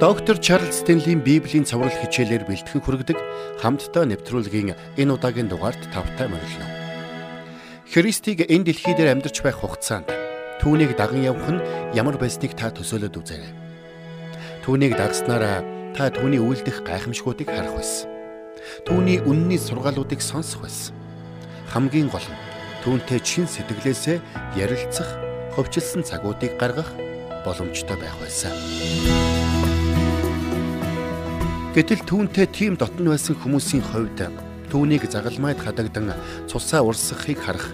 Доктор Чарлз Стенлийн Библийн цовруул хичээлээр бэлтгэн хүргэдэг хамтдаа нэвтрүүлгийн энэ удаагийн дугаард тавтай морилно. Христийг энэ дэлхий дээр амьдарч байх хугацаанд түүнийг даган явах нь ямар байсныг та төсөөлөд үзээрэй. Түүнийг дагснараа та түүний үйлдэх гайхамшгуудыг харах байсан. Түүний үнний сургаалуудыг сонсох байсан. Хамгийн гол нь түүнтэй чин сэтгэлээсээ ярилцах, хөвчлсөн цагуудыг гаргах боломжтой байх байсан. Гэтэл түүнтэй тийм дотн байсан хүмүүсийн хувьд түүнийг загалмайд хадагдан цусаа урсгахыг харах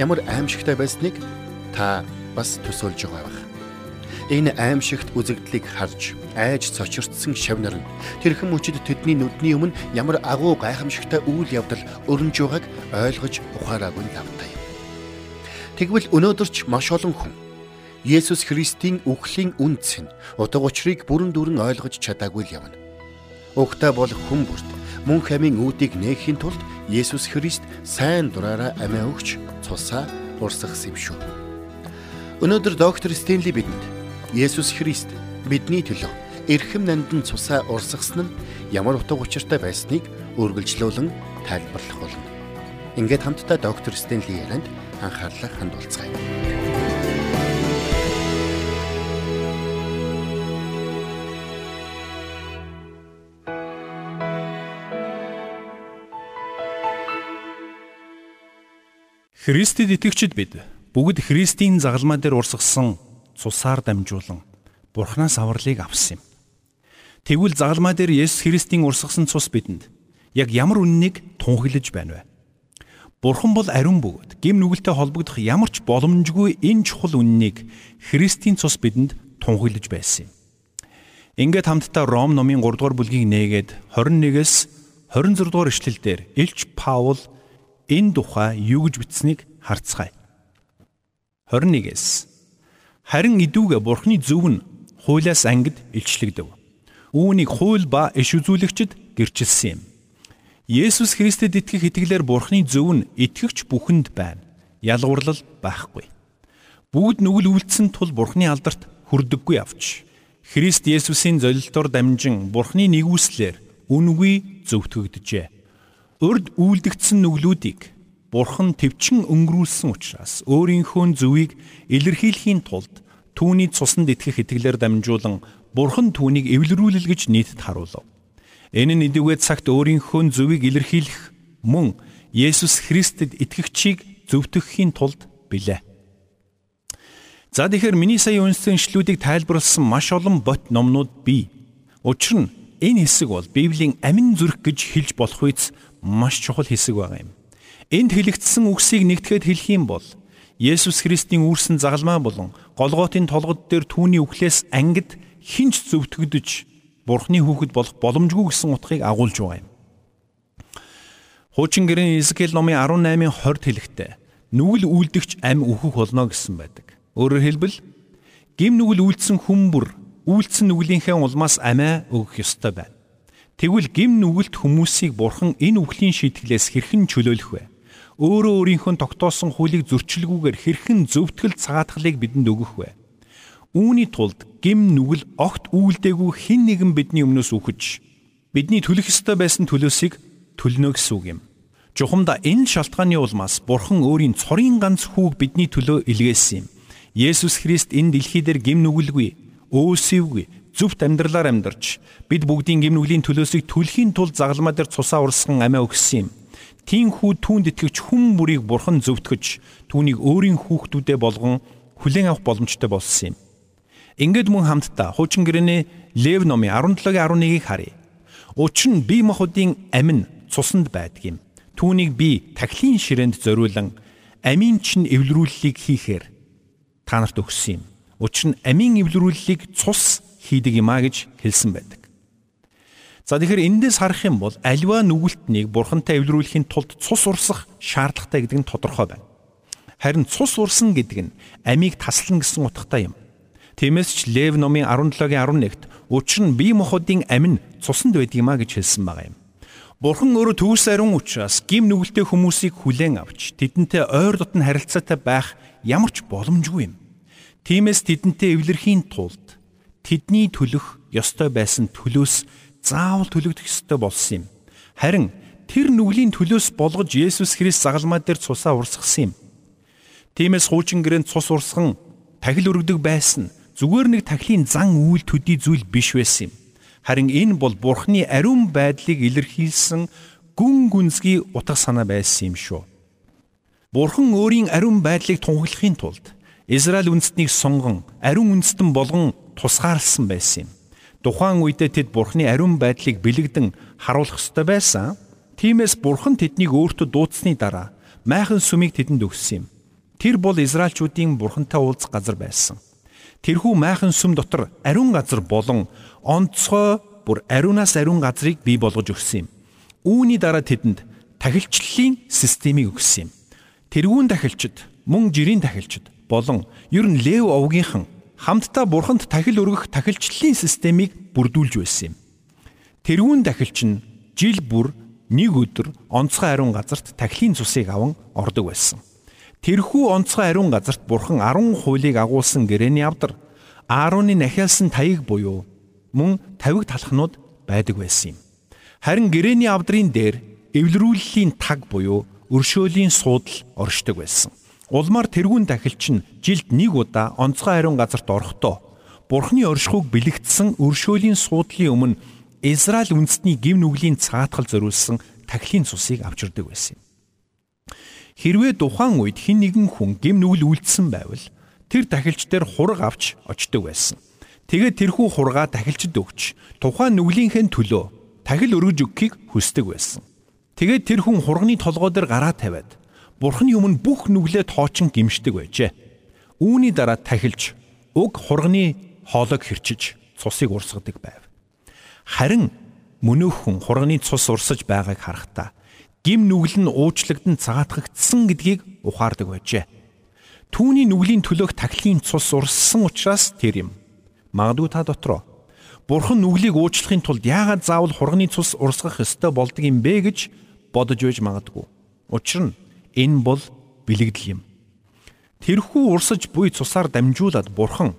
ямар аимшигтай байсныг та бас төсөөлж байгаа байх. Энэ аимшигт үзэгдлийг харж айж цочирдсан шавнар нь тэрхэн мөчид тэдний нүдний өмнө ямар агуу гайхамшигтай үйл явдал өрнөж байгааг ойлгож ухаараагүй лавтай. Тэгвэл өнөөдөрч маш олон хүн Есүс Христийн үхлийн үнц нь утга учирыг бүрэн дүүрэн ойлгож чадаагүй л явна. Угтаа бол хүн бүрт мөн хамын үүдийг нээхийн тулд Есүс Христ сайн дураараа амиа өгч цусаа урсгасан юм шүү. Өнөөдөр доктор Стенли бидэнд Есүс Христ бидний төлөө эрхэм нандин цусаа урсгасан нь ямар утга учиртай байсныг үргэлжлүүлэн тайлбарлах болно. Ингээд хамтдаа доктор Стенли ярианд анхаарлаа хандуулцгаая. Христэд итгэгчид бид бүгд Христийн загалмаа дээр урсгасан цусаар дамжуулан Бурханаас авралыг авсан юм. Тэгвэл загалмаа дээр Есүс Христийн урсгасан цус бидэнд яг ямар үннийг тунхаглаж байна вэ? Бурхан бол ариун бөгөөд гим нүгэлтэй холбогдох ямар ч боломжгүй энэ чухал үннийг Христийн цус бидэнд тунхаглаж байсан юм. Ингээд хамтдаа Ром номын 3 дугаар бүлгийг нээгээд 21-с 26 дугаар эшлэлдэр Илч Паул энэ тухай юу гэж бичсэнийг харцгаая. 21-с Харин идүүгээ Бурхны зөв нь хуулиас ангид илчлэгдэв. Үүнийг хууль ба иш үзүүлэгчд гэрчилсэн юм. Есүс Христэд итгэх итгэлээр Бурхны зөв нь итгэгч бүхэнд байна. Ялгуурлал байхгүй. Бүгд нүгэл үйлдсэн тул Бурхны алдарт хүрдэггүй авч. Христ Есүсийн золилтоор дамжин Бурхны нэгүслэр үнгүй зөвтгөгдөжээ урд үйлдэгдсэн нүглүүдийг Бурхан төвчин өнгөрүүлсэн учраас өөрийнхөө зөвийг илэрхийлэхийн тулд түүний цуснд итгэх итгэлээр дамжуулан Бурхан түүнийг эвлэрүүлэл гэж нийтэд харуулв. Энэ нь эдүгээ цагт өөрийнхөө зөвийг илэрхийлэх мөн Есүс Христэд итгэгчийг зөвтгөхийн тулд билээ. За тэгэхээр миний сая үнсэн ишлүүдийг тайлбарлсан маш олон бот номнууд бий. Учир нь энэ хэсэг бол Библийн амин зүрх гэж хэлж болох үйс маш чухал хэсэг байгаа юм. Энд хэлэгдсэн үгсийг нэгтгэхэд хэлэх юм бол Есүс Христийн үүрсэн загалмаа болон Голготын толгод дээр түүний үхлээс ангид хинч зөвтгөгдөж Бурхны хүүхэд болох боломжгүй гэсэн утгыг агуулж байгаа юм. Хуучин гэрийн Изекэл номын 18-ын 20 хэлэхдээ нүгэл үлдэгч ам өөхөх болно гэсэн байдаг. Өөрөөр хэлбэл гим нүгэл үлдсэн хүмүүр үйлцэн нүглийнхээ улмаас амиа өгөх ёстой байна. Тэгвэл гим нүгэлт хүмүүсийг бурхан энэ үглийн шийтгэлээс хэрхэн чөлөөлөх вэ? Өөрөө өөрийнхөө тогтоосон хуулийг зөрчилгүйгээр хэрхэн зөвтгөл цагаатгалыг бидэнд өгөх вэ? Үүний тулд гим нүгэл огт үйлдэггүй хэн нэгэн бидний өмнөөс үхэж бидний төлөх ёстой байсан төлөөсийг төлнө гэсэн үг юм. Жухамда энэ шалтгааны улмаас Бурхан өөрийн цорын ганц хүүг бидний төлөө илгээсэн юм. Есүс Христ энэ дэлхий дээр гим нүгэлгүй, өөсөвгүй, зөвхт амьдралаар амьдарч бид бүгдийн гимнүглийн төлөөсийг төлөхийн тулд загалмаа дээр цусаа урсган амиа өгсөн юм. Тинхүү түүнд итгэвч хүн бүрийг бурхан зөвтгөж түүнийг өөрийн хүүхдүүдээ болгон хүлээн авах боломжтой болсон юм. Ингээд мөн хамтдаа хуучин гэрээний Лев номын 17-гийн 11-ийг харъя. Учир нь бие махбодын амин цусанд байдаг юм. Түүнийг би тахилын ширээнд зориулан амийн чин эвлэрүүллийг хийхээр та нарт өгсөн юм. Учир нь амийн эвлэрүүллийг цус хийдэг юмаа гэж хэлсэн байдаг. За тэгэхээр эндээс харах юм бол альва нүгэлтнийг бурхантай эвлэрүүлэхийн тулд цус урсах шаардлагатай гэдэг нь тодорхой байна. Харин цус урсан гэдэг нь амийг таслана гэсэн утгатай юм. Тиймээс ч Лев номын 17-гийн 11-т учир нь бие махбодын амин цусанд байдаг юмаа гэж хэлсэн байгаа юм. Бурхан өөрөө төгс ариун учраас гим нүгэлтэй хүмүүсийг хүлээн авч тэдэнтэй ойр дотн харилцаатай байх ямар ч боломжгүй юм. Тиймээс тэдэнтэй эвлэрхийн тулд тэдний төлөх ёстой байсан төлөөс заавал төлөгдөх ёстой болсон юм. Харин тэр нүглийн төлөөс болгож Есүс Христ загалмаа дээр цусаа урсгасан юм. Тиймээс хуучин гэрээнд цус урсган тахил өргөдөг байсан зүгээр нэг тахилын зан үйл төдий зүйл биш байсан юм. Харин энэ бол Бурхны ариун байдлыг илэрхийлсэн гүн гүнзгий утга санаа байсан юм шүү. Бурхан өөрийн ариун байдлыг тунхаглахын тулд Израиль үндэстнийг сонгон ариун үндэстэн болгон тусгаарлсан байсан юм. Тухайн үедээ тэд Бурхны ариун байдлыг бэлэгдэн харуулах ёстой байсан. Тиймээс Бурхан тэднийг өөртөө дуудсны дараа майхан сүмийг тэдэнд өгсөн юм. Тэр бол Израильчүүдийн Бурхантай уулзах газар байсан. Тэрхүү майхан сүм дотор ариун газар болон онцгой бүр ариунаас ариун газрыг бий болгож өгсөн юм. Үүний дараа тэдэнд тахилчлалын системийг өгсөн юм. Тэрүүн тахилчид, мөн жирийн тахилчид болон ер нь Лев овгийнхан хамтдаа бурханд тахил өргөх тахилчлалын системийг бүрдүүлж байсан юм. Тэрүүн тахилч нь жил бүр нэг өдөр онцгой ариун газарт тахилын цусыг аван ордог байсан. Тэрхүү онцгой ариун газарт бурхан 10 хуулийг агуулсан гэрээний авдар Аароны нахиалсан таяг буюу мөн тавиг талхнууд байдаг байсан юм. Харин гэрээний авдрын дээр эвлэрүүллийн таг буюу өршөөлийн суудал оршдог байсан. Улмаар тэрүүн дахилч нь жилд нэг удаа онцгой ариун газарт орохдоо Бурхны оршихуйг бэлэгдсэн өршөөлийн суудлын өмнө Израиль үндэстний гим нүглийн цаатгал зориулсан тахилын цусыг авчирдаг байсан юм. Хэрвээ тухайн үед хэн нэгэн хүн гим нүгэл үлдсэн байвал тэр тахилч дээр хураг авч очдог байсан. Тэгээд тэрхүү хургаа тахилчд өгч тухайн нүглийнхээ төлөө тахил өргөж өгөхийг хүсдэг байсан. Тэгээд тэр хүн хурганы толгой дээр гараа тавиад Бурхны өмнө бүх нүглээ тоочин гимшдэг байжээ. Үүний дараа тахилж уг хурганы хоолойг хэрчиж цусыг урсгадаг байв. Харин мөнөөхөн хурганы цус урсаж байгааг харахтаа гим нүгэл нь уучлагдсан цагаатгагдсан гэдгийг ухаардаг байжээ. Түүний нүглийн төлөөх тахилын цус урссан учраас тэр юм. Магадгүй та дотроо Бурхан нүглийг уучлахын тулд яагаад заавал хурганы цус урсгах ёстой болдго юм бэ гэж бодож байж магадгүй. Учир нь Энэ бол бэлэгдэл юм. Тэрхүү урсаж буй цусаар дамжуулаад бурхан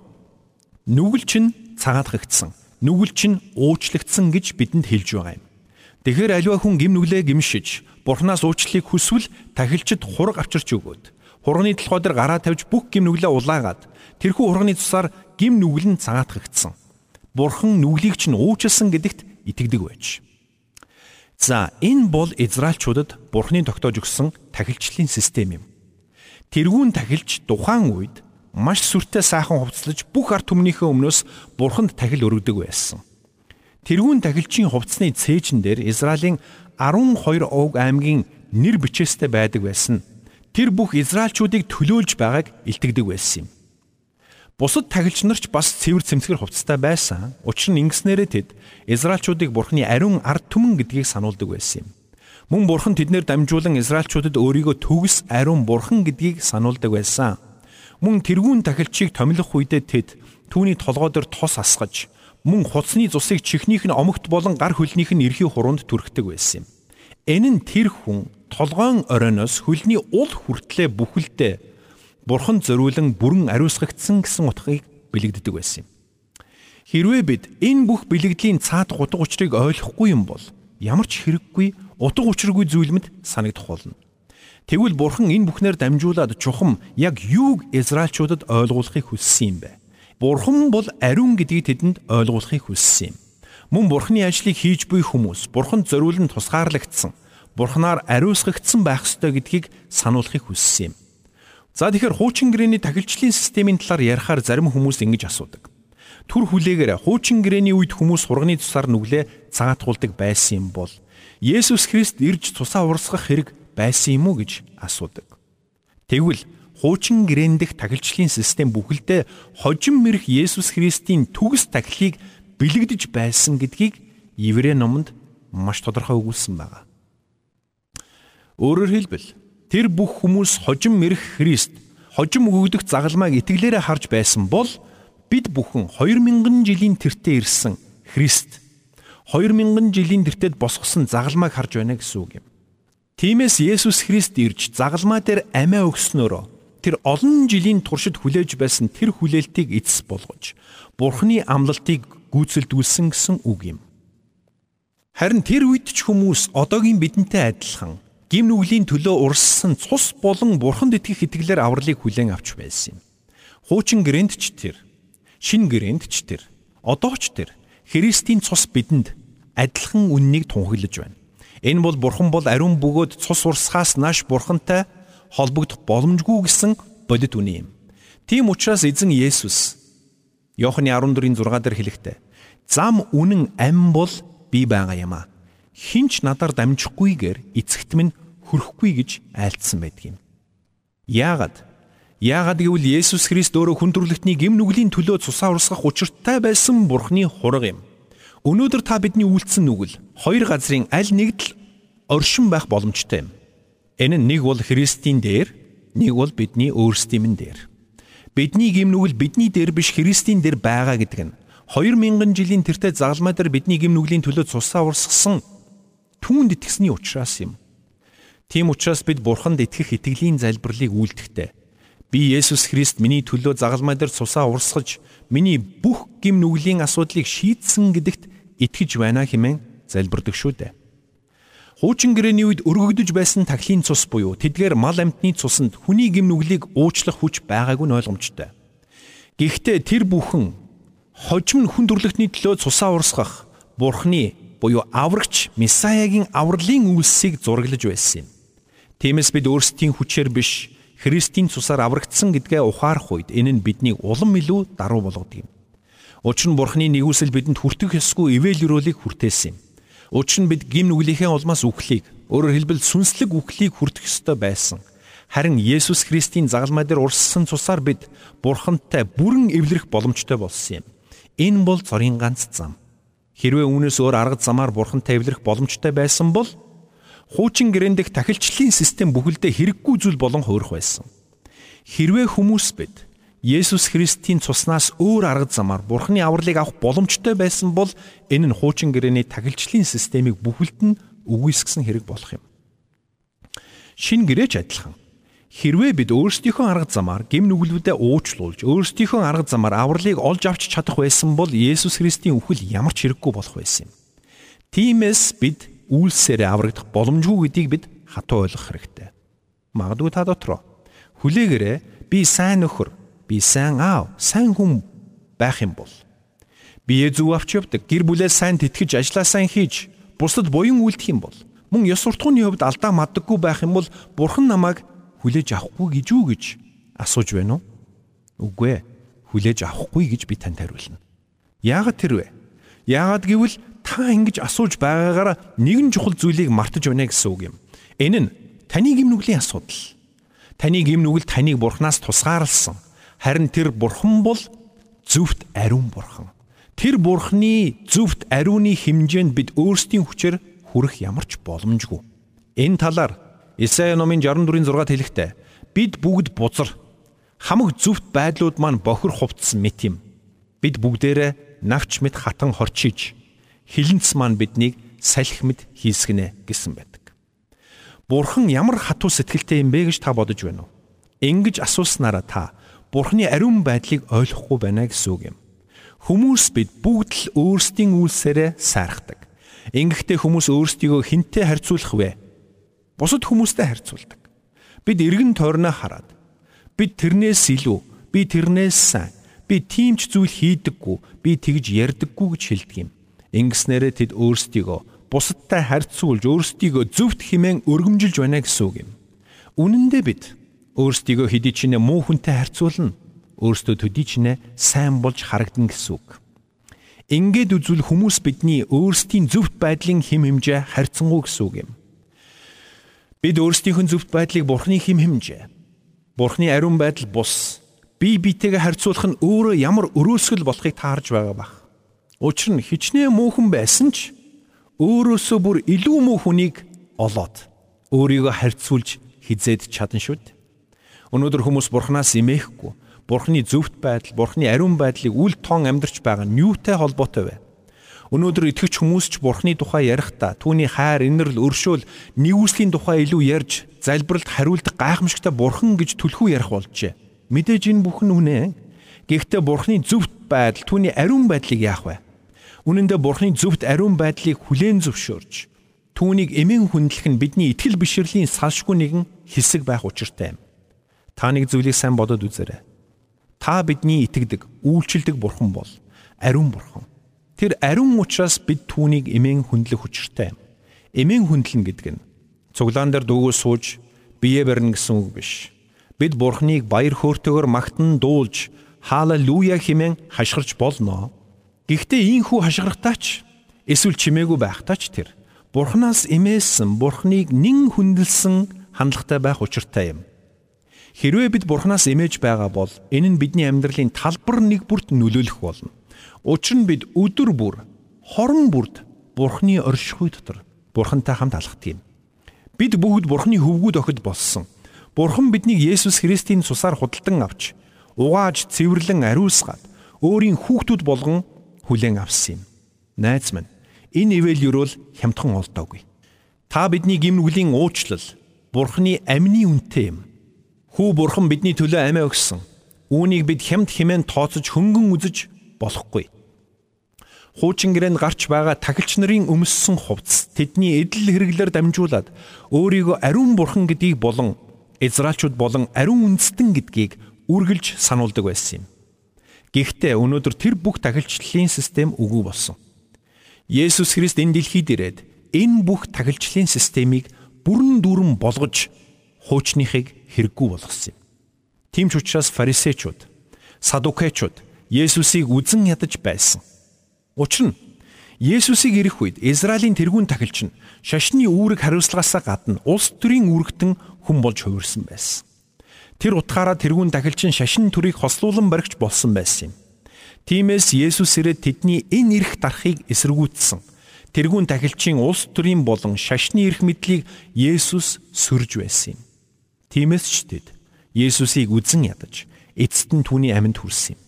нүгэлч нь цагаатгагдсан, нүгэлч нь уучлагдсан гэж бидэнд хэлж байгаа юм. Тэгэхээр аливаа хүн гим нүглээ гимшиж, бурхнаас уучлалыг хүсвэл тахилчид хураг авчирч өгөөд, хурганы толгой дээр гараа тавьж бүх гим нүглээ улаагаад, тэрхүү хурганы цусаар гим нүгэл нь цагаатгагдсан. Бурхан нүглийг чинь уучлсан гэдэгт итгэдэг байж. За энэ бол Израильчуудад Бурхны тогтоож өгсөн тахилчлалын систем юм. Тэрүүн тахилч тухайн үед маш сүртэй сайхан хувцлаж бүх ард түмнийхээ өмнөөс Бурханд тахил өргөдөг байсан. Тэрүүн тахилчийн хувцсны цээжин дээр Израилийн 12 овг аймгийн нэр бичээстэй байдаг байсан. Тэр бүх Израильчуудыг төлөөлж байгааг илтгэдэг байсан юм. Бусад тагилч нарч бас цэвэр цэмцгэр хувцастай байсан. Учир нь ингэснээрээ тэд Израильчуудыг Бурхны ариун ард түмэн гэдгийг сануулдаг байсан юм. Мөн Бурхан тэднэр дамжуулан Израильчуудад өөрийгөө төгс ариун Бурхан гэдгийг сануулдаг байсан. Мөн тэрүүн тахилчийг томилох үедээ тэд түүний толгой дээр тос асгаж мөн хуцсны цусыг чихнийх нь омогт болон гар хөлнийх нь эрхий хуруунд түрхдэг байсан юм. Энэ нь тэр хүн толгойн оройноос хөлний ул хүртлээ бүхэлдээ бурхан зориулан бүрэн ариусгагдсан гэсэн утгыг бэлэгддэг байсан юм. Хэрвээ бид энэ бүх бэлэгдлийн цаад гутг учрыг ойлгохгүй юм бол ямар ч хэрэггүй утга учиргүй зүйл мэд санагдах болно. Тэгвэл бурхан энэ бүхнээр дамжуулаад чухам яг юуг Израильчуудад ойлгуулахыг хүссэн юм бэ? Бурхан бол ариун гэдгийг тэдэнд ойлгуулахыг хүссэн юм. Мөн бурханы ажлыг хийж буй хүмүүс бурханд зориулан тусгаарлагдсан, бурханаар ариусгагдсан байх ёстой гэдгийг сануулахыг хүссэн юм. За тэгэхээр хуучин гэрээний тахилчлалын системийн талаар ярихаар зарим хүмүүс ингэж асуудаг. Түр хүлээгээр хуучин гэрээний үед хүмүүс хурганы цусаар нүглээ цагаатгуулдаг байсан юм бол Есүс Христ ирж цусаа урсгах хэрэг байсан юм уу гэж асуудаг. Тэгвэл хуучин гэрээн дэх тахилчлалын систем бүхэлдээ хожим мэрх Есүс Христийн төгс тахилыг бэлэгдэж байсан гэдгийг Еврей номонд маш тодорхой өгүүлсэн байна. Өөрөөр хэлбэл тэр бүх хүмүүс хожим мэрх Христ хожим өгөгдөх загалмайг итгэлээрээ харж байсан бол бид бүхэн 2000 жилийн тэртээ ирсэн Христ 2000 жилийн тэртээд босгосон загалмайг харж байна гэсэн үг юм. Тиймээс Есүс Христ ирж загалмай дээр амиа өгснөөрөө тэр олон жилийн туршид хүлээж байсан тэр хүлээлтийг эцэс болгож Бурхны амлалтыг гүйцэлдүүлсэн гэсэн үг юм. Харин тэр үед ч хүмүүс одоогийн бидэнтэй адилхан гим нүглийн төлөө урссан цус болон Бурханд итгэх итгэлээр авралыг хүлээн авч байсан юм. Хуучин гэрээнд ч тэр, шин гэрээнд ч тэр, одоо ч тэр Христийн цус бидэнд адилхан үннийг тунхаглаж байна. Энэ бол Бурхан бол ариун бөгөөд цус урсгаас нааш Бурхантай холбогдох боломжгүй гэсэн бодит үнэ юм. Тийм учраас эзэн Есүс Иохны 14-ийн 6 дээр хэлэхдээ зам үнэн ам бол би байгаа юм а. Хинч надаар дамжихгүйгээр эцэгт минь хөрөхгүй гэж айлдсан байдаг юм. Яагаад? Яагаад гэвэл Есүс Христ өөрөө хүн төрлөختний гим нүглийн төлөө цусаа урсгах учиртай байсан Бурхны хураг юм. Өнөөдөр та бидний үйлцэн нүгэл хоёр газрын аль нэгд л оршин байх боломжтой юм. Энэ нэг бол Христийн дээр, нэг бол бидний өөрсдийн дээр. Бидний гимнүгэл бидний дээр биш Христийн дээр байгаа гэдэг нь 2000 жилийн тэртээ загалмай дээр бидний гимнүглийн төлөө цусаа урсгасан түүнд итгэсний учраас юм. Тийм учраас бид Бурханд итгэх итгэлийн залбирлыг үйлдэхдээ би Есүс Христ миний төлөө загалмай дээр цусаа урсгаж миний бүх гим нүглийн асуудлыг шийдсэн гэдэгт итгэж байна хэмээн залбирдаг шүү дээ. Хуучин гэрээний үед өргөгдөж байсан тахлын цус буюу тэдгээр мал амьтны цуснд хүний гим нүглийг уучлах хүч байгаагүй нь ойлгомжтой. Гэхдээ тэр бүхэн хожим нь хүн төрлөختний төлөө цусаа урсгах Бурхны буюу аврагч Месаягийн авралын үйлсийг зураглаж байсан юм. Тиймээс бид өөрсдийн хүчээр биш Христийн цусаар аврагдсан гэдгээ ухаарах үед энэ нь биднийг улам илүү даруй болгодог юм. Учир нь Бурхны нэгүсэл бидэнд хүртэх ёсгүй ивэл өрөөлийг хүртээсэн юм. Учир нь бид гим нүглийнхээ улмаас үхлийг өөрөөр хэлбэл сүнслэг үхлийг хүртэх ёстой байсан. Харин Есүс Христийн загалмай дээр урссан цусаар бид Бурхантай бүрэн эвлэрэх боломжтой болсон юм. Энэ бол цорын ганц зам. Хэрвээ үүнээс өөр арга замаар Бурхантай эвлэрэх боломжтой байсан бол хуучин гэрэндэх тахилчлалын систем бүхэлдээ хэрэггүй зүйл болон хуурах байсан. Хэрвээ хүмүүс бид Есүс Христийн цуснаас өөр арга замаар Бурхны авралыг авах боломжтой байсан бол энэ нь хуучин гэрээний тахилчлалын системийг бүхэлд нь үгүйсгэсэн хэрэг болох юм. Шин гэрээч адилхан. Хэрвээ бид өөрсдийнхөө арга замаар гим нүглүүдэд уучлуулж, өөрсдийнхөө арга замаар авралыг олж авч чадах байсан бол Есүс Христийн үхэл ямар ч хэрэггүй болох байсан юм. Тиймээс бид үйлсээрээ аврагдах боломжгүй гэдгийг бид хатуу ойлгох хэрэгтэй. Магадгүй та дотроо хүлээгээрээ би сайн нөхөр би сайн аав, сайн хүн байх юм бол бие зүв авч явдаг, гэр бүлээ сайн тэтгэж ажиллаа сайн хийж, бусдад буян үйлдэх юм бол мөн ёс суртахууны хувьд алдаа мадаггүй байх юм бол бурхан намайг хүлээж авахгүй гэж үү гэж асууж байна уу? Үгүй ээ. Хүлээж авахгүй гэж би танд хариулна. Яагаад тэр вэ? Яагаад гэвэл та ингэж асууж байгаагаараа нэгэн чухал зүйлийг мартаж байна гэсэн үг юм. Энэ нь таны гимнүглийн асуудал. Таны гимнүгэл таныг бурхнаас тусгаарлсан. Харин тэр бурхан бол зөвхт ариун бурхан. Тэр бурханы зөвхт ариуны хэмжээнд бид өөрсдийн хүчээр хүрэх ямар ч боломжгүй. Энэ талаар Исая номын 64-ийн 6-д хэлэхдээ бид бүгд бузар хамаг зөвхт байдлууд маань бохир хувцсан мэт юм. Бид бүгдээрээ навч мэт хатан хорчиж хилэнц маань биднийг салхи мэт хийсгэнэ гэсэн байдаг. Бурхан ямар хатуу сэтгэлтэй юм бэ гэж та бодож байна уу? Ингэж асууснараа та Бурхны ариун байдлыг ойлгохгүй байна гэсэн үг юм. Хүмүүс бид бүгд л өөрсдийн үйлсээрээ сайрахдаг. Ингэхдээ хүмүүс өөрсдийгөө хинтээ харьцуулах вэ? Бусад хүмүүстэй харьцуулдаг. Бид эргэн тойрноо хараад бид тэрнээс илүү, би тэрнээс сайн, би тиймч зүйл хийдэггүй, би тэгж ярьдаггүй гэж хэлдэг юм. Ингэснээрээ тэд өөрсдийгөө бусадтай харьцуулж өөрсдийгөө зөвхт химэн өргөмжилж байна гэсэн үг юм. Үнэн дээр бид өөрсдийгөө хэдий ч нэ муу хүнтэй харьцуулна. Өөрсдөө төдий ч нэ сайн болж харагдана гэсэн үг. Ингээд үзвэл хүмүүс бидний өөрсдийн зөвхт байдлын хим хэмжээ харьцангуй гэсэн үг юм. Бид өөрсдийнхөө зөвхт байдлыг Бурхны хим хэмжээ. Бурхны ариун байдал бус. Би битэйгээ харьцуулах нь өөрөө ямар өрөөсгөл болохыг таарж байгаа бах. Учир нь хичнээн муухан байсан ч өөрөөсөө бүр илүү муу хүнийг олоод өөрийгөө харьцуулж хизээд чадна шүү дээ. Өнөөдөр хүмүүс бурхнаас имээхгүй. Бурхны зөвхт байдал, бурхны ариун байдлыг үл тоон амьдрч байгаа нь юутай холбоотой вэ? Өнөөдөр итгэж хүмүүс ч Бурхны тухай ярихдаа түүний хайр, инэрл, өршөөл, нэгүслийн тухай илүү ярьж, залбиралд хариулт гайхамшигтай Бурхан гэж түлхүү ярих болжээ. Мэдээж энэ бүхэн үнэ. Гэхдээ Бурхны зөвхт байдал, түүний ариун байдлыг яах вэ? Үнэн дээр Бурхны зөвхт ариун байдлыг хүлээн зөвшөөрж, түүнийг эмэн хүндлэх нь бидний итгэл бишрэлийн салшгүй нэгэн хэсэг байх учиртай юм. Та нэг зүйлийг сайн бодоод үзээрэй. Та бидний итгэдэг, үйлчилдэг Бурхан бол ариун Бурхан. Тэр ариун учраас бид түүнийг эмээн хүндлэх юм. Эмээн хүндлэн гэдэг нь цуглаан дээр дүүгөө сууж бие барина гэсэн үг биш. Бид Бурхныг баяр хөөртэйгээр магтан дуулж хаалелуя хэмээн хашгирч болно. Гэхдээ ийхүү хашгирахтаач эсвэл чимээгүй байхтаач тэр Бурханаас эмээсэн Бурхныг нэн хүндэлсэн хандлагатай байх учиртай юм. Хэрвээ бид Бурханаас эмээж байгаа бол энэ нь бидний амьдралын талбар нэг бүрт нөлөөлөх болно. Учир нь бид өдөр бүр хорон бүрд Бурхны оршихуй дотор Бурхантай хамт алхдаг юм. Бид бүгд Бурхны хөвгүүд охид болсон. Бурхан биднийг Есүс Христийн цусаар худалдан авч угааж цэвэрлэн ариусгаад өөрийн хүүхдүүд болгон хүлээн авсан юм. Найз минь, энэ ивэл юрол хямдхан олдоогүй. Та бидний гимнүглийн уучлал Бурхны амины үнэтэй юм. Хүү Бурхан бидний төлөө амиа өгсөн. Үүнийг бид хямд хэмээн тооцож хөнгөн үзэж болохгүй хуучин гэрээнд гарч байгаа тахилч нарын өмссөн хувцс тэдний эдл хэрэглээр дамжуулаад өөрийгөө ариун бурхан гэдгийг болон Израильчууд болон ариун үндэстэн гэдгийг үргэлж сануулдаг байсан юм. Гэхдээ өнөөдөр тэр бүх тахилчлалын систем үгүй болсон. Есүс Христ энэ дэлхийд ирээд энэ бүх тахилчлалын системийг бүрэн дүүрэн болгож хуучныхыг хэрэггүй болгосон юм. Тийм ч учраас фарисеучуд, садукеучуд Есүсийг үзен ядаж байсан. Учир нь Есүсийг ирэх үед Израилийн тэргүүн тахилч нь шашны үүрэг хариуцлагаасаа гадна улс төрийн үүрэгтэн хүн болж хувирсан байсан. Тэр утгаараа тэргүүн тахилч нь шашин төрийг хослуулан баригч болсон байсан юм. Тиймээс Есүс ирээд тэдний энэ эрх дарахыг эсэргүүцсэн. Тэргүүн тахилчийн улс төрийн болон шашны эрх мэдлийг Есүс сөрж байсан юм. Тиймээс ч тэд Есүсийг үзен ядаж эцэст нь түүний амьд хүрсэн юм.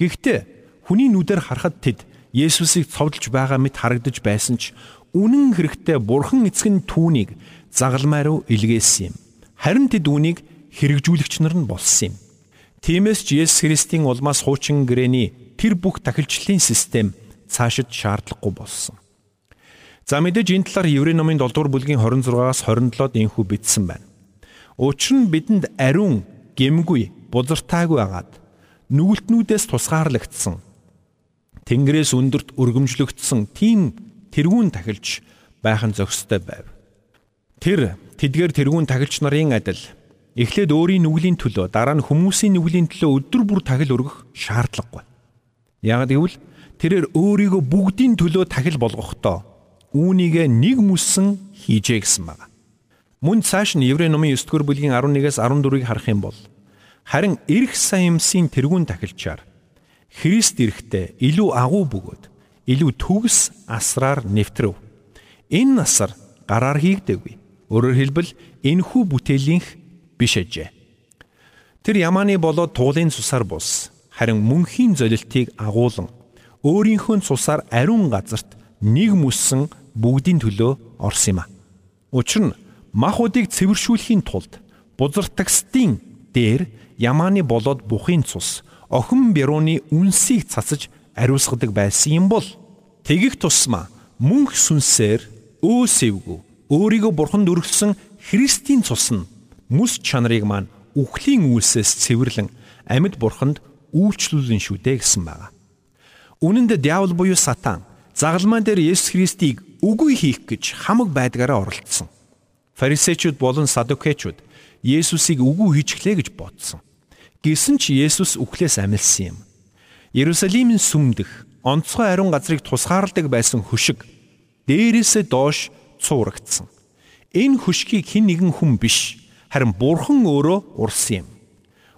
Гэхдээ хүний нүдээр харахад тэд Есүсийг цовдлж байгаа мэт харагдаж байсан ч үнэн хэрэгтээ Бурхан эцэг нь түүнийг загалмай руу илгээсэн юм. Харин тэд үүнийг хэрэгжүүлэгч нар нь болсон юм. Тиймээс ч Есүс Христийн улмаас хуучин гэрээний тэр бүх тахилчлалын систем цаашид шаардлагагүй болсон. За мэдээж энэ талаар Еврей номын 7 дугаар бүлгийн 26-аас 27-д энхүү бичсэн байна. Учир нь бидэнд ариун, гэмгүй, бузартаагүй агаад нүгэлтнүүдээс тусгаарлагдсан Тэнгэрээс өндөрт өргөмжлөгдсөн тийм тэрүүн тахилч байх нь зохистой байв. Тэр тэдгээр тэрүүн тахилч нарын адил эхлээд өөрийн нүглийн төлөө дараа нь хүмүүсийн нүглийн төлөө өдөр бүр тахил өргөх шаардлагагүй. Яг гэвэл тэрээр өөрийгөө бүгдийн төлөө тахил болгохдоо үүнийгээ нэг мүссэн хийжээ гэсэн байна. Мөн цааш нь Еврей номын 9 дугаар бүлгийн 11-ээс 14-ыг харах юм бол харин эрх сайн юмсийн тэрүүн тахилчаар Христ ирэхдээ илүү агуу бөгөөд илүү төгс асраар нэвтрэв. Энэ насар гараар хийгдэггүй. Өөрөөр хэлбэл энхүү бүтээлийнх биш ажээ. Тэр ямааны болоод туулын цусаар бус. Харин мөнхийн золилтыг агуулan өөрийнхөө цусаар ариун газарт нэг мүссэн бүгдийн төлөө орсон юм а. Учир нь махуудыг цэвэршүүлэхийн тулд бузартагсдын дээр ямааны болоод бухын цус охин бярууны үнсийг цацаж ариусгадаг байсан юм бол тэгэх тусмаа мөнх сүнсээр өөсөвгөө өөрийгөө бурханд өргөсөн Христийн цус нь мэс чанарыг маань үхлийн үйлсээс цэвэрлэн амьд бурханд үйлчлүүлэн шүү дээ гэсэн байна. Үнэн дээр диавол буюу сатан загалмаан дээр Есүс Христийг үгүй хийх гэж хамаг байдгаараа оролцсон. Фарисеучуд болон садукеучуд Есүсийг үгүй хийчихлээ гэж бодсон. Гэсэн ч Есүс үхлээс амилсан юм. Иерусалимын сүмдэх онцгой ариун газрыг тусгаарладаг байсан хөшиг дээрээсээ доош цуурагдсан. Энэ хөшгийг хэн нэгэн хүн биш харин Бурхан өөрөө урсан юм.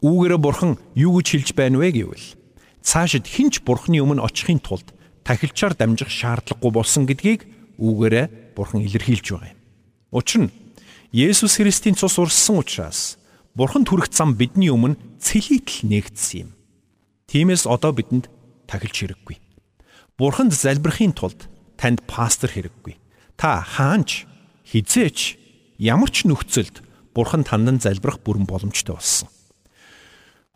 Үүгээрээ Бурхан юу гэж хэлж байна вэ гэвэл цаашид хинч Бурханы өмнө очихын тулд тахилчаар дамжих шаардлагагүй болсон гэдгийг үүгээрээ Бурхан илэрхийлж байгаа юм. Учир нь Есүс Христийн цус урссан учраас Бурханд хүрэх зам бидний өмнө цэлийтэл нээгдсэн юм. Тиймээс одоо бидэнд тахилч хэрэггүй. Бурханд залбирахын тулд танд пастор хэрэггүй. Та хаанч хизээч ямар ч нөхцөлд Бурхан тандан залбирах бүрэн боломжтой болсон.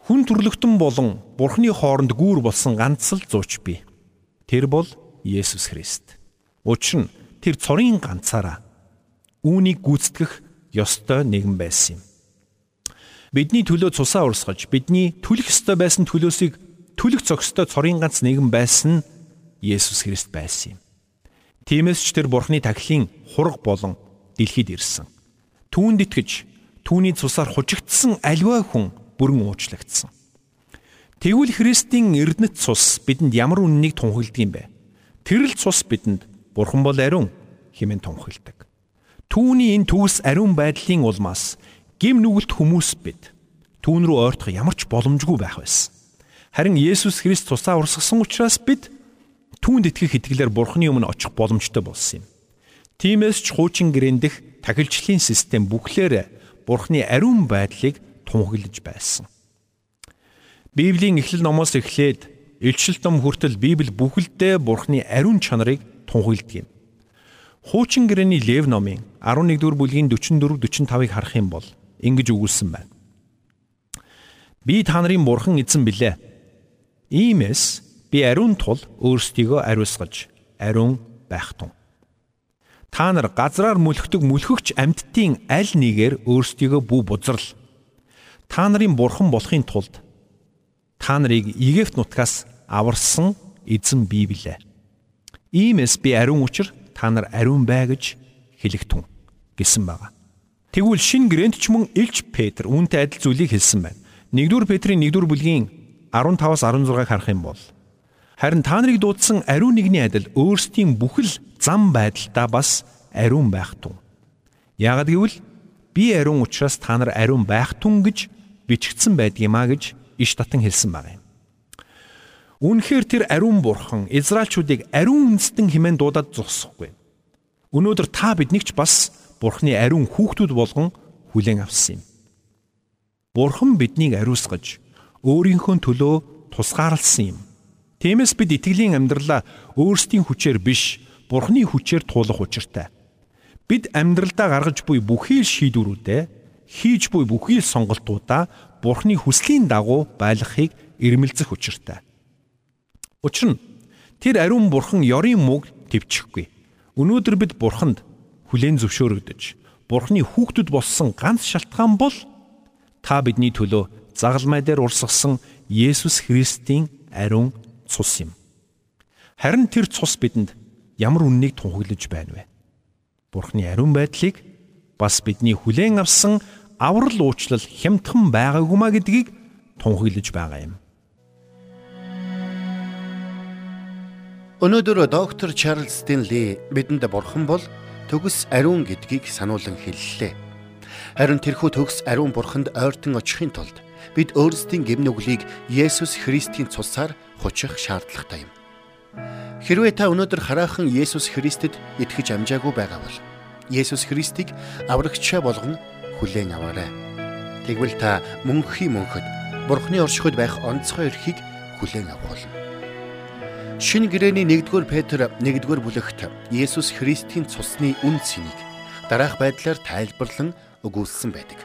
Хүн төрлөختөн болон Бурханы хооронд гүүр болсон ганц л зууч бий. Тэр бол Есүс Христ. Учир нь тэр цорын ганцаараа үүнийг гүйцэтгэх ёстой нэгэн байсан юм. Бидний төлөө цусаа урсгаж бидний түлэх ёстой байсан төлөөсийг түлэх зохистой цорын ганц нэгэн байсан нь Есүс Христ байсан юм. Тиймээс ч тэр Бурхны тахилын хураг болон дэлхийд ирсэн. Түүнд итгэж түүний цусаар хужигдсан альва хүн бүрэн уучлагдсан. Тэгвэл Христийн эрдэнэт цус бидэнд ямар үннийг тунхилдаг юм бэ? Тэрл цус бидэнд Бурхан бол ариун хэмээн тунхилдаг. Түүний энэ төгс ариун байдлын улмаас гим нүгэлт хүмүүс бид түүн рүү ойртох ямар ч боломжгүй байх байсан. Харин Есүс Христ тусаа урсгасан учраас бид түүнд итгэх итгэлээр Бурхны өмнө очих боломжтой болсон юм. Тиймээс ч хуучин гэрэн дэх тахилчлалын систем бүхлээр Бурхны ариун байдлыг тунхаглаж байсан. Библийн эхлэл номоос эхлээд илчил ном хүртэл Библи бүхэлдээ Бурхны ариун чанарыг тунхагладаг юм. Хуучин гэрээний Лев номын 11-р бүлгийн 44-45-ыг харах юм бол ингэж өгүүлсэн байна. Би та нарын бурхан эзэн билээ. Иймээс Би ариун тул өөрсдийгөө ариусгаж ариун байх тун. Та нар газраар мүлхдэг мүлхөгч амьтдын аль нэгээр өөрсдийгөө бүү бузрал. Та нарын бурхан болохын тулд та нарыг Египт нутгаас аварсан эзэн би билээ. Иймээс би ариун учир та нар ариун бай гэж хэлэгтэн гэсэн байна. Тэгвэл шин гэрэнт ч мөн Илч Петр үүнтэй адил зүйлийг хэлсэн байна. 1-р Петрийн 1-р бүлгийн 15-аас 16-ыг харах юм бол Харин та нарыг дуудсан ариун нэгний адил өөрсдийн бүхэл зам байдалтаа бас ариун байх тун. Яагад гэвэл би ариун учраас та нар ариун байх тун гэж бичигдсэн байдгиймаа гэж иш татан хэлсэн байна. Үүнхээр тэр ариун бурхан Израильчүүдийг ариун үндэстэн хэмээн дуудаад зогсохгүй. Өнөөдөр та биднийг ч бас бурхны ариун хүүхдүүд болгон хүлээн авсан юм. Бурхан биднийг ариусгаж өөрийнхөө төлөө тусгаарлсан юм. Тиймээс бид итгэлийн амьдралаа өөрсдийн хүчээр биш, Бурхны хүчээр туулах учиртай. Бид амьдралдаа гаргаж буй бүхий л шийдвэрүүдээ хийж буй бүхий л сонголтуудаа Бурхны хүслийн дагуу байлгахыг ирмэлзэх учиртай. Учир нь тэр ариун Бурхан ёрийн мөг төвчихгүй. Өнөөдөр бид Бурханд хүлээн зөвшөөрөгдөж Бурхны хүүхдүүд болсон ганц шалтгаан бол та бидний төлөө загалмай дээр урсгасан Есүс Христийн ариун цус юм. Харин тэр цус бидэнд ямар үннийг тунхаглаж байна вэ? Бурхны ариун байдлыг бас бидний хүлээн авсан аврал уучлал хямдхан байгаагүймаа гэдгийг тунхаглаж байгаа юм. Өнөөдөр доктор Чарлз Стенли бидэнд бурхан бол төгс ариун гэдгийг сануулan хэллээ. Харин тэрхүү төгс ариун бурханд ойртон очихын тулд бид өөрсдийн гимнүглийг Есүс Христийн цусаар хучих шаардлагатай юм. Хэрвээ та өнөөдөр хараахан Есүс Христэд итгэж амжаагүй байгаа бол Есүс Христийг аврагчаа болгон хүлээн аваарай. Тэгвэл та мөнхийн мөнхөд Бурхны оршихуйд байх онцгой эрхийг хүлээн авах болно. Шинэ гэрээний 1-р Петр 1-р бүлэгт Есүс Христийн цусны үн цэнийг дараах байдлаар тайлбарлан өгүүлсэн байдаг.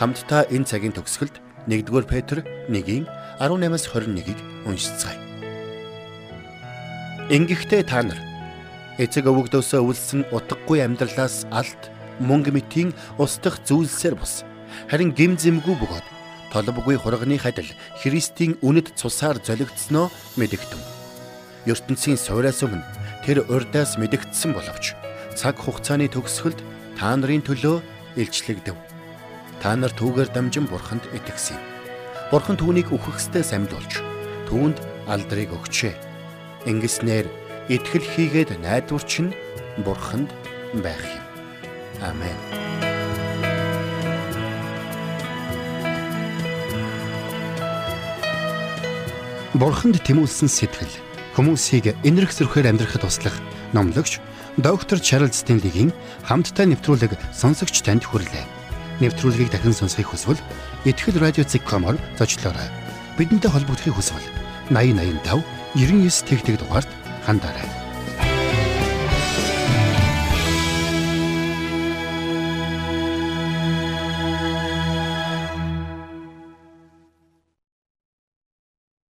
Хамтдаа энэ цагийн төгсгөлд 1-р Петр 1-ийн 18-аас 21-ийг уншицгаая. Ингэхдээ та нар эцэг өвгдөөсөө өвлсөн утгагүй амьдралаас алт мөнгө мэтийн устдах зүйлсээр бус. Харин гим зэмгүй бөгөөд толбгүй хурганы хадил Христийн үнэт цусаар золигдсноо мэдэгдэв. Ертөнцийн суураас өмнө тэр урдаас мэдэгдсэн боловч цаг хугацааны төгсгөлд та нарын төлөө илчлэгдэв. Та нар түүгээр дамжин бурханд итгэсэн. Бурхан түүнийг үхэхстэй самдуулж түүнд алдрыг өгчээ. Ингэснээр итгэл хийгээд найдварч нь Бурханд байх юм. Амен. Бурханд тэмүүлсэн сэтгэл хүмүүсийг энэрх зөрхөөр амьдрахад туслах номлогч доктор Чарлз Стенлигийн хамттай нэвтрүүлэг сонсогч танд хүрлээ нэвтрүүлгийг дахин сонсохыг хүсвэл ихтгэл радиоцик.com-оор зочлоорой. Бидэнтэй холбогдохыг хүсвэл 8085 99 тэгтэг дугаард хандаарай.